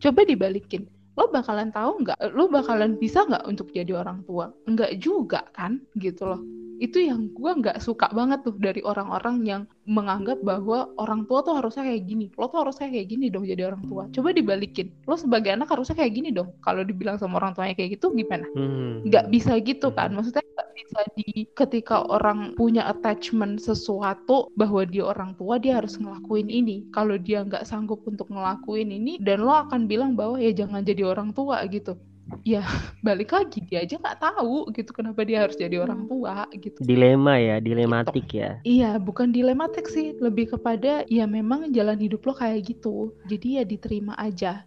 Coba dibalikin, lo bakalan tahu nggak? Lo bakalan bisa nggak untuk jadi orang tua? Nggak juga kan, gitu loh itu yang gue nggak suka banget tuh dari orang-orang yang menganggap bahwa orang tua tuh harusnya kayak gini. Lo tuh harusnya kayak gini dong jadi orang tua. Coba dibalikin. Lo sebagai anak harusnya kayak gini dong. Kalau dibilang sama orang tuanya kayak gitu gimana? Hmm. nggak hmm. bisa gitu kan. Maksudnya nggak bisa di ketika orang punya attachment sesuatu bahwa dia orang tua dia harus ngelakuin ini. Kalau dia nggak sanggup untuk ngelakuin ini dan lo akan bilang bahwa ya jangan jadi orang tua gitu ya balik lagi dia aja nggak tahu gitu kenapa dia harus jadi orang hmm. tua gitu dilema ya dilematik gitu. ya iya bukan dilematik sih lebih kepada ya memang jalan hidup lo kayak gitu jadi ya diterima aja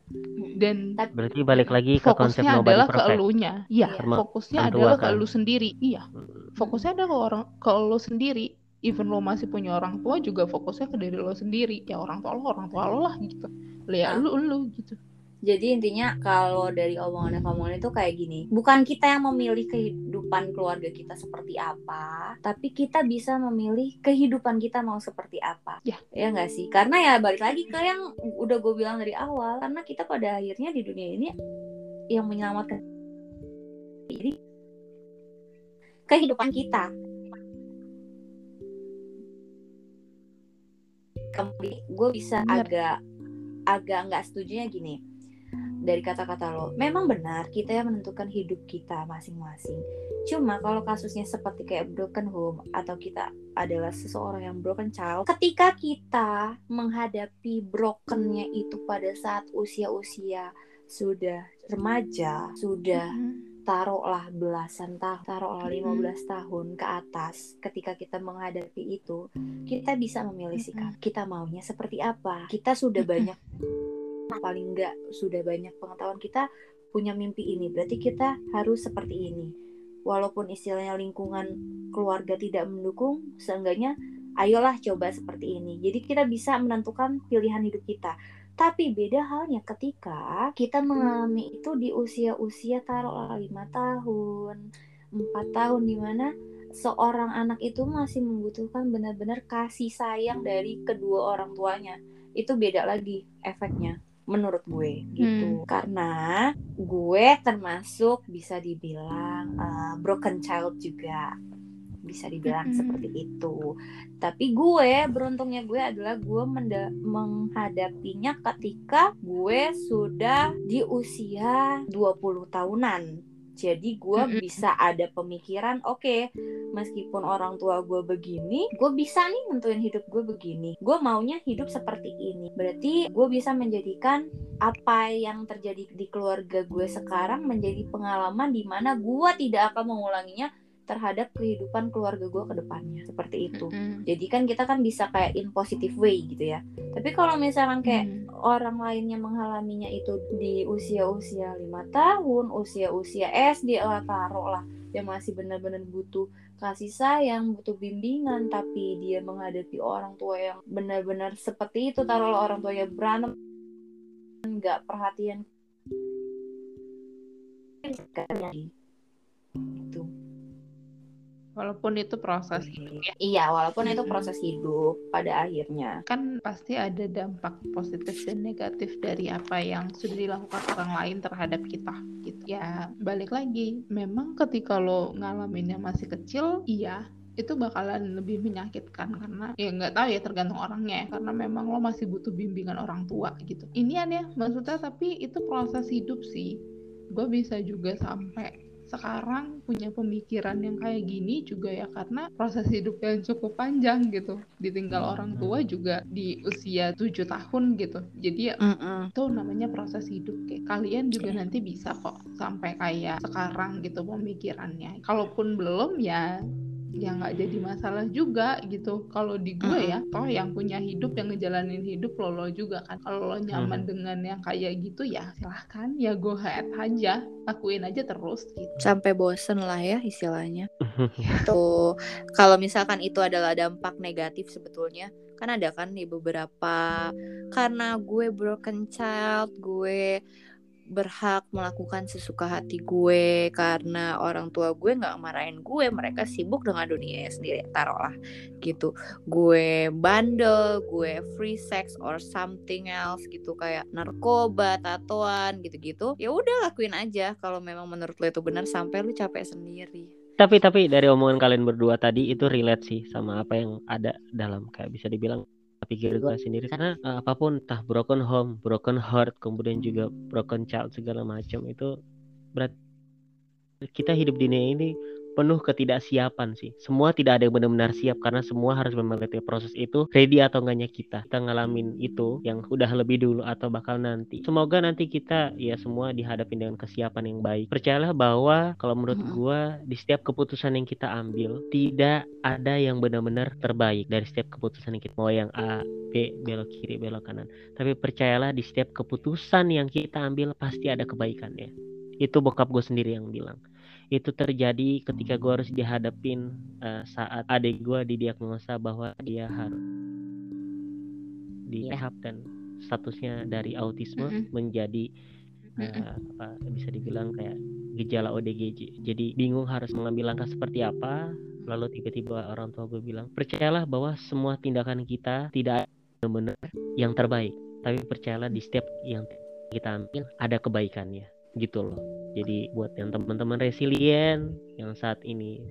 dan berarti balik lagi ke konsep adalah perfect. ke elunya iya fokusnya adalah kan? ke elu sendiri iya hmm. fokusnya adalah ke orang ke lo sendiri even lo masih punya orang tua juga fokusnya ke diri lo sendiri ya orang tua lo orang tua lo lah gitu lihat lu lu gitu jadi intinya kalau dari omongannya kamu itu kayak gini, bukan kita yang memilih kehidupan keluarga kita seperti apa, tapi kita bisa memilih kehidupan kita mau seperti apa. Ya, ya nggak sih? Karena ya balik lagi ke yang udah gue bilang dari awal, karena kita pada akhirnya di dunia ini yang menyelamatkan diri kehidupan kita. Kembali, gue bisa agak agak nggak setuju gini dari kata-kata lo. Memang benar kita yang menentukan hidup kita masing-masing. Cuma kalau kasusnya seperti kayak broken home atau kita adalah seseorang yang broken child, ketika kita menghadapi brokennya itu pada saat usia-usia sudah remaja, sudah mm-hmm. taruhlah belasan tahun, taruhlah 15 mm-hmm. tahun ke atas, ketika kita menghadapi itu, kita bisa memilih sikap. Kita maunya seperti apa? Kita sudah banyak paling enggak sudah banyak pengetahuan kita punya mimpi ini? Berarti kita harus seperti ini. Walaupun istilahnya lingkungan keluarga tidak mendukung seenggaknya ayolah coba seperti ini. Jadi kita bisa menentukan pilihan hidup kita. Tapi beda halnya ketika kita mengalami itu di usia-usia taruhlah lima tahun empat tahun di mana seorang anak itu masih membutuhkan benar-benar kasih sayang dari kedua orang tuanya. Itu beda lagi efeknya menurut gue gitu. Hmm. karena gue termasuk bisa dibilang uh, broken child juga. Bisa dibilang Mm-mm. seperti itu. Tapi gue beruntungnya gue adalah gue menda- menghadapinya ketika gue sudah di usia 20 tahunan jadi gue Mm-mm. bisa ada pemikiran oke meskipun orang tua gue begini gue bisa nih nentuin hidup gue begini gue maunya hidup seperti ini berarti gue bisa menjadikan apa yang terjadi di keluarga gue sekarang menjadi pengalaman di mana gue tidak akan mengulanginya terhadap kehidupan keluarga gue ke depannya. Seperti itu. Mm-mm. jadi kan kita kan bisa kayak in positive way gitu ya. Tapi kalau misalkan kayak Hmm. orang lainnya mengalaminya itu di usia-usia lima tahun, usia-usia SD lah taruh lah yang masih benar-benar butuh kasih sayang, butuh bimbingan, tapi dia menghadapi orang tua yang benar-benar seperti itu taruhlah orang tuanya berantem nggak perhatian. Itu Walaupun itu proses hidup ya. iya walaupun itu Mm-mm. proses hidup pada akhirnya Kan pasti ada dampak positif dan negatif dari apa yang sudah dilakukan orang lain terhadap kita gitu. Ya, balik lagi, memang ketika lo ngalaminnya masih kecil, iya itu bakalan lebih menyakitkan karena ya nggak tahu ya tergantung orangnya ya karena memang lo masih butuh bimbingan orang tua gitu ini ya maksudnya tapi itu proses hidup sih gue bisa juga sampai sekarang punya pemikiran yang kayak gini juga ya karena proses hidup yang cukup panjang gitu. Ditinggal orang tua juga di usia 7 tahun gitu. Jadi ya itu namanya proses hidup. Kayak kalian juga nanti bisa kok sampai kayak sekarang gitu pemikirannya. Kalaupun belum ya ya nggak jadi masalah juga gitu. Kalau di gue ya toh yang punya hidup yang ngejalanin hidup lo lo juga kan. Kalau lo nyaman dengan yang kayak gitu ya silahkan ya go ahead aja. Lakuin aja terus gitu. Sampai bosen lah ya istilahnya. Tuh kalau misalkan itu adalah dampak negatif sebetulnya kan ada kan di beberapa karena gue broken child gue berhak melakukan sesuka hati gue karena orang tua gue nggak marahin gue mereka sibuk dengan dunia sendiri taruhlah gitu. Gue bandel gue free sex or something else gitu kayak narkoba tatoan gitu-gitu ya udah lakuin aja kalau memang menurut lo itu benar sampai lu capek sendiri. Tapi tapi dari omongan kalian berdua tadi itu relate sih sama apa yang ada dalam kayak bisa dibilang pikir gue sendiri. Karena uh, apa pun entah broken home, broken heart, kemudian juga broken child segala macam itu berarti kita hidup di dunia ini penuh ketidaksiapan sih. Semua tidak ada yang benar-benar siap karena semua harus melewati proses itu ready atau enggaknya kita. Kita ngalamin itu yang udah lebih dulu atau bakal nanti. Semoga nanti kita ya semua dihadapin dengan kesiapan yang baik. Percayalah bahwa kalau menurut gua di setiap keputusan yang kita ambil tidak ada yang benar-benar terbaik dari setiap keputusan yang kita mau yang A, B, belok kiri, belok kanan. Tapi percayalah di setiap keputusan yang kita ambil pasti ada kebaikannya. Itu bokap gue sendiri yang bilang itu terjadi ketika gue harus dihadapin uh, saat adik gue didiagnosa bahwa dia harus di Iya. rehab dan statusnya dari autisme Mm-mm. menjadi uh, apa bisa dibilang kayak gejala ODGJ. Jadi bingung harus mengambil langkah seperti apa. Lalu tiba-tiba orang tua gue bilang percayalah bahwa semua tindakan kita tidak benar-benar yang terbaik, tapi percayalah di setiap yang kita ambil ada kebaikannya gitu loh. Jadi buat yang teman-teman resilient yang saat ini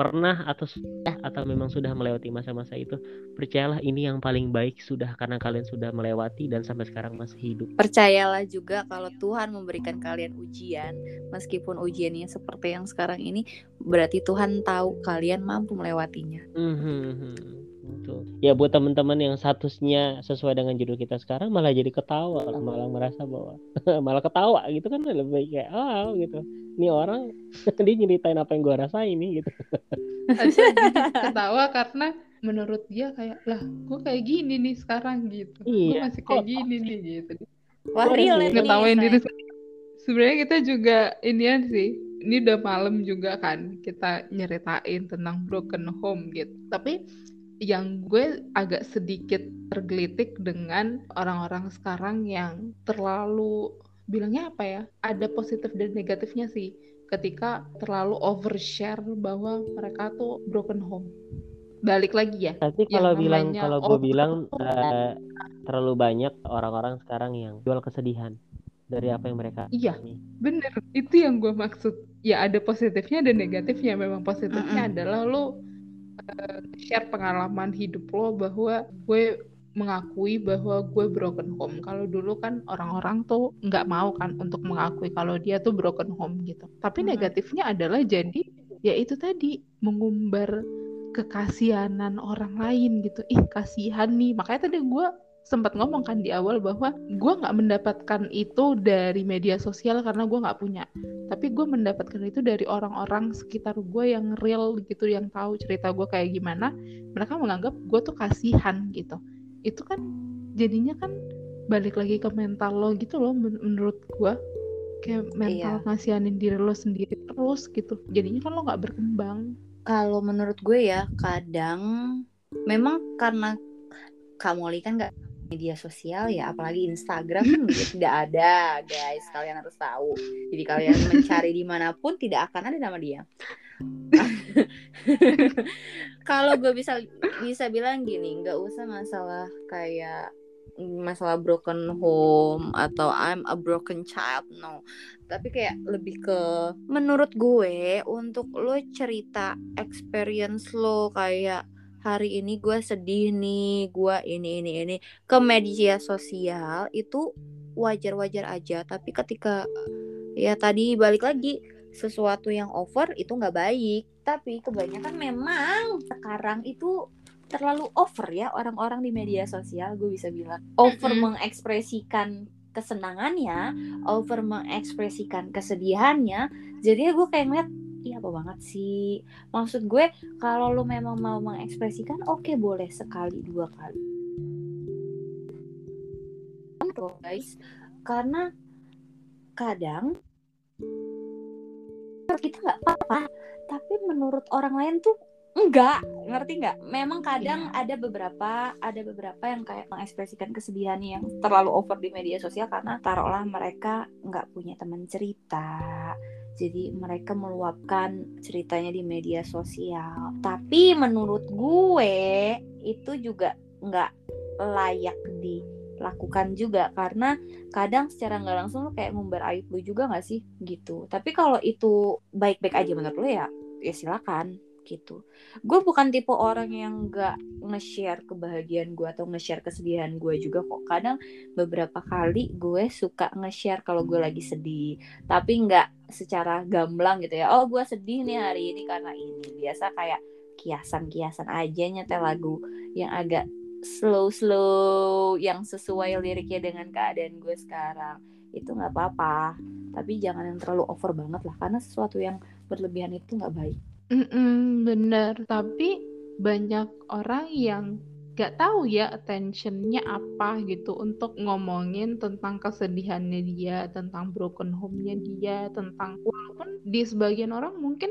pernah atau sudah atau memang sudah melewati masa-masa itu, percayalah ini yang paling baik sudah karena kalian sudah melewati dan sampai sekarang masih hidup. Percayalah juga kalau Tuhan memberikan kalian ujian, meskipun ujiannya seperti yang sekarang ini, berarti Tuhan tahu kalian mampu melewatinya. Mhm, Betul. Ya buat teman-teman yang statusnya sesuai dengan judul kita sekarang malah jadi ketawa, malah merasa bahwa malah ketawa gitu kan lebih kayak ah gitu. Ini orang dia nyeritain apa yang gua rasain nih gitu. ketawa karena menurut dia kayak lah gue kayak gini nih sekarang gitu. Gue Iya, masih kayak gini nih gitu. Wah, Boleh real ini, ngetawain diri sendiri. Sebenarnya kita juga inian sih ini udah malam juga kan kita nyeritain tentang broken home gitu. Tapi yang gue agak sedikit tergelitik dengan orang-orang sekarang yang terlalu bilangnya apa ya ada positif dan negatifnya sih. Ketika terlalu overshare bahwa mereka tuh broken home. Balik lagi ya tapi kalau bilang kalau gue bilang uh, terlalu banyak orang-orang sekarang yang jual kesedihan dari apa yang mereka iya ini. bener. Itu yang gue maksud. Ya ada positifnya dan negatifnya. Memang positifnya adalah lo uh, share pengalaman hidup lo bahwa gue mengakui bahwa gue broken home. Kalau dulu kan orang-orang tuh nggak mau kan untuk mengakui kalau dia tuh broken home gitu. Tapi negatifnya adalah jadi ya itu tadi mengumbar kekasianan orang lain gitu ih kasihan nih makanya tadi gue sempat ngomong kan di awal bahwa gue nggak mendapatkan itu dari media sosial karena gue nggak punya. Tapi gue mendapatkan itu dari orang-orang sekitar gue yang real gitu yang tahu cerita gue kayak gimana. Mereka menganggap gue tuh kasihan gitu. Itu kan jadinya kan balik lagi ke mental lo gitu loh men menurut gue kayak mental iya. ngasihanin diri lo sendiri terus gitu. Jadinya kan lo nggak berkembang. Kalau menurut gue ya kadang memang karena Kamoli kan nggak media sosial ya apalagi Instagram kan tidak ada guys. Kalian harus tahu. Jadi kalian mencari di mana pun tidak akan ada nama dia. Kalau gue bisa bisa bilang gini nggak usah masalah kayak masalah broken home atau I'm a broken child no. Tapi kayak lebih ke menurut gue untuk lo cerita experience lo kayak hari ini gue sedih nih gue ini ini ini. Ke media sosial itu wajar-wajar aja tapi ketika ya tadi balik lagi sesuatu yang over itu nggak baik. Tapi kebanyakan memang sekarang itu terlalu over ya orang-orang di media sosial gue bisa bilang. Over mengekspresikan kesenangannya over mengekspresikan kesedihannya. Jadi gue kayak ngeliat iya apa banget sih? Maksud gue kalau lo memang mau mengekspresikan oke okay, boleh sekali dua kali. Guys. Karena kadang kita nggak apa-apa tapi menurut orang lain tuh enggak ngerti nggak? Memang kadang yeah. ada beberapa ada beberapa yang kayak mengekspresikan kesedihan yang terlalu over di media sosial karena taruhlah mereka nggak punya teman cerita jadi mereka meluapkan ceritanya di media sosial. Tapi menurut gue itu juga nggak layak dilakukan juga. Karena kadang secara nggak langsung lo kayak ngumbar aib lu juga nggak sih? Gitu. Tapi kalau itu baik-baik aja menurut lo ya ya silakan gitu. Gue bukan tipe orang yang gak nge-share kebahagiaan gue atau nge-share kesedihan gue juga kok. Kadang beberapa kali gue suka nge-share kalau gue lagi sedih, tapi nggak secara gamblang gitu ya. Oh gue sedih nih hari ini karena ini. Biasa kayak kiasan-kiasan aja nyetel lagu yang agak slow-slow yang sesuai liriknya dengan keadaan gue sekarang itu nggak apa-apa tapi jangan yang terlalu over banget lah karena sesuatu yang berlebihan itu nggak baik Mhm, bener. Tapi banyak orang yang gak tahu ya attentionnya apa gitu untuk ngomongin tentang kesedihannya dia, tentang broken home-nya dia, tentang walaupun di sebagian orang mungkin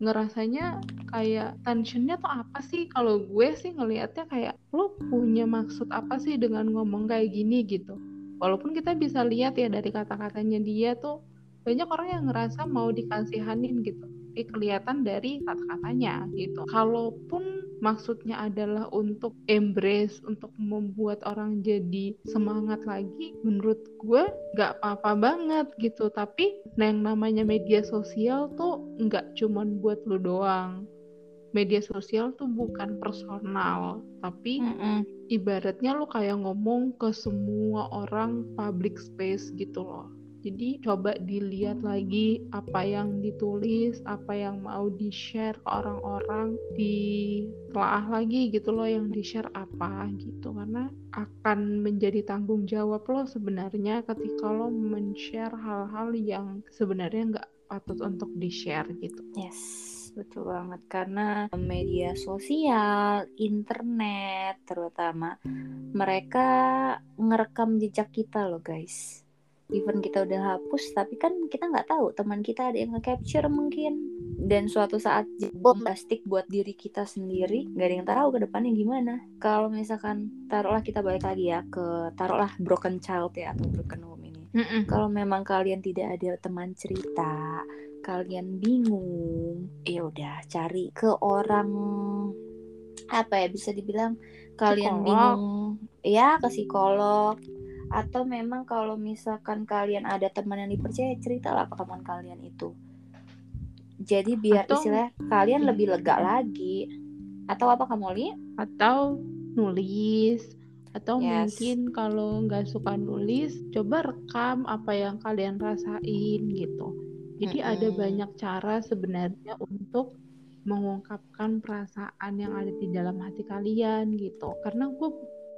ngerasanya kayak tensionnya tuh apa sih? Kalau gue sih ngelihatnya kayak lo punya maksud apa sih dengan ngomong kayak gini? gitu. Walaupun kita bisa lihat ya dari kata-katanya dia tuh banyak orang yang ngerasa mau dikasihanin gitu tapi kelihatan dari kata-katanya gitu. Kalaupun maksudnya adalah untuk embrace, untuk membuat orang jadi semangat lagi, menurut gue gak apa-apa banget gitu. Tapi yang namanya media sosial tuh nggak cuman buat lu doang. Media sosial tuh bukan personal, tapi mm -mm. ibaratnya lu kayak ngomong ke semua orang public space gitu loh jadi coba dilihat lagi apa yang ditulis, apa yang mau di-share ke orang-orang, ditelaah lagi gitu loh yang di-share apa gitu. Karena akan menjadi tanggung jawab lo sebenarnya ketika lo men-share hal-hal yang sebenarnya nggak patut untuk di-share gitu. Yes betul banget. Karena media sosial, internet terutama mereka ngerekam jejak kita loh guys even kita udah hapus tapi kan kita nggak tahu teman kita ada yang nge-capture mungkin. Dan suatu saat bom. plastik buat diri kita sendiri nggak ada yang tahu ke depannya gimana. Kalau misalkan taruhlah kita balik lagi ya ke taruhlah broken child ya atau broken home ini. Mm -mm. kalau memang kalian tidak ada teman cerita kalian bingung ya udah cari ke orang apa ya bisa dibilang kalian Psikolog. bingung. Ya ke psikolog atau memang kalau misalkan kalian ada teman yang dipercaya ceritalah ke teman kalian itu. Jadi biar Atau- istilah kalian lebih lega lagi. Atau apa kamu li atau nulis. Atau Yes. mungkin kalau nggak suka nulis coba rekam apa yang kalian rasain gitu. Jadi ada Mm-mm. banyak cara sebenarnya untuk mengungkapkan perasaan yang ada di dalam hati kalian gitu. Karena gue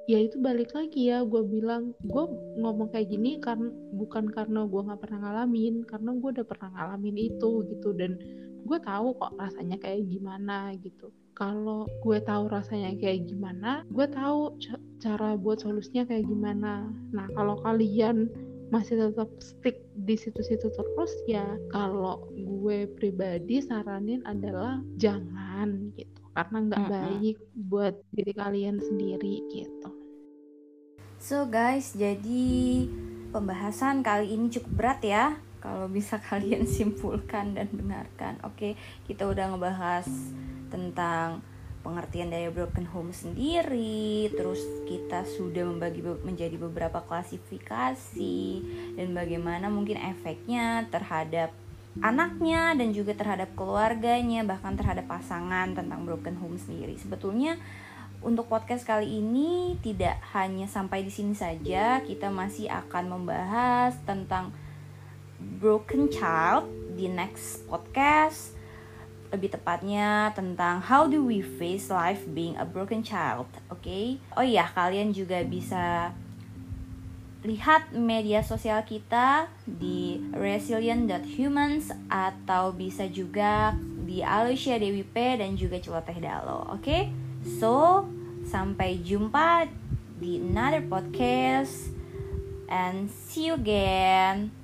ya itu balik lagi ya gue bilang gue ngomong kayak gini karena bukan karena gue nggak pernah ngalamin karena gue udah pernah ngalamin itu gitu. Dan gue tahu kok rasanya kayak gimana gitu. Kalau gue tahu rasanya kayak gimana gue tahu ca- cara buat solusinya kayak gimana. Nah kalau kalian masih tetap stick di situ-situ terus ya kalau gue pribadi saranin adalah jangan gitu. Karena nggak baik buat diri kalian sendiri gitu So guys, jadi pembahasan kali ini cukup berat ya. Kalau bisa kalian simpulkan dan dengarkan. Oke, kita udah ngebahas tentang pengertian dari broken home sendiri, terus kita sudah membagi menjadi beberapa klasifikasi dan bagaimana mungkin efeknya terhadap anaknya dan juga terhadap keluarganya, bahkan terhadap pasangan tentang broken home sendiri. Sebetulnya untuk podcast kali ini tidak hanya sampai di sini saja, kita masih akan membahas tentang broken child di next podcast. Lebih tepatnya tentang how do we face life being a broken child, oke? Oh iya, kalian juga bisa lihat media sosial kita di resilient.humans atau bisa juga di Alicia Dewi P dan juga Celoteh Dalo, oke? So, sampai jumpa di another podcast and see you again.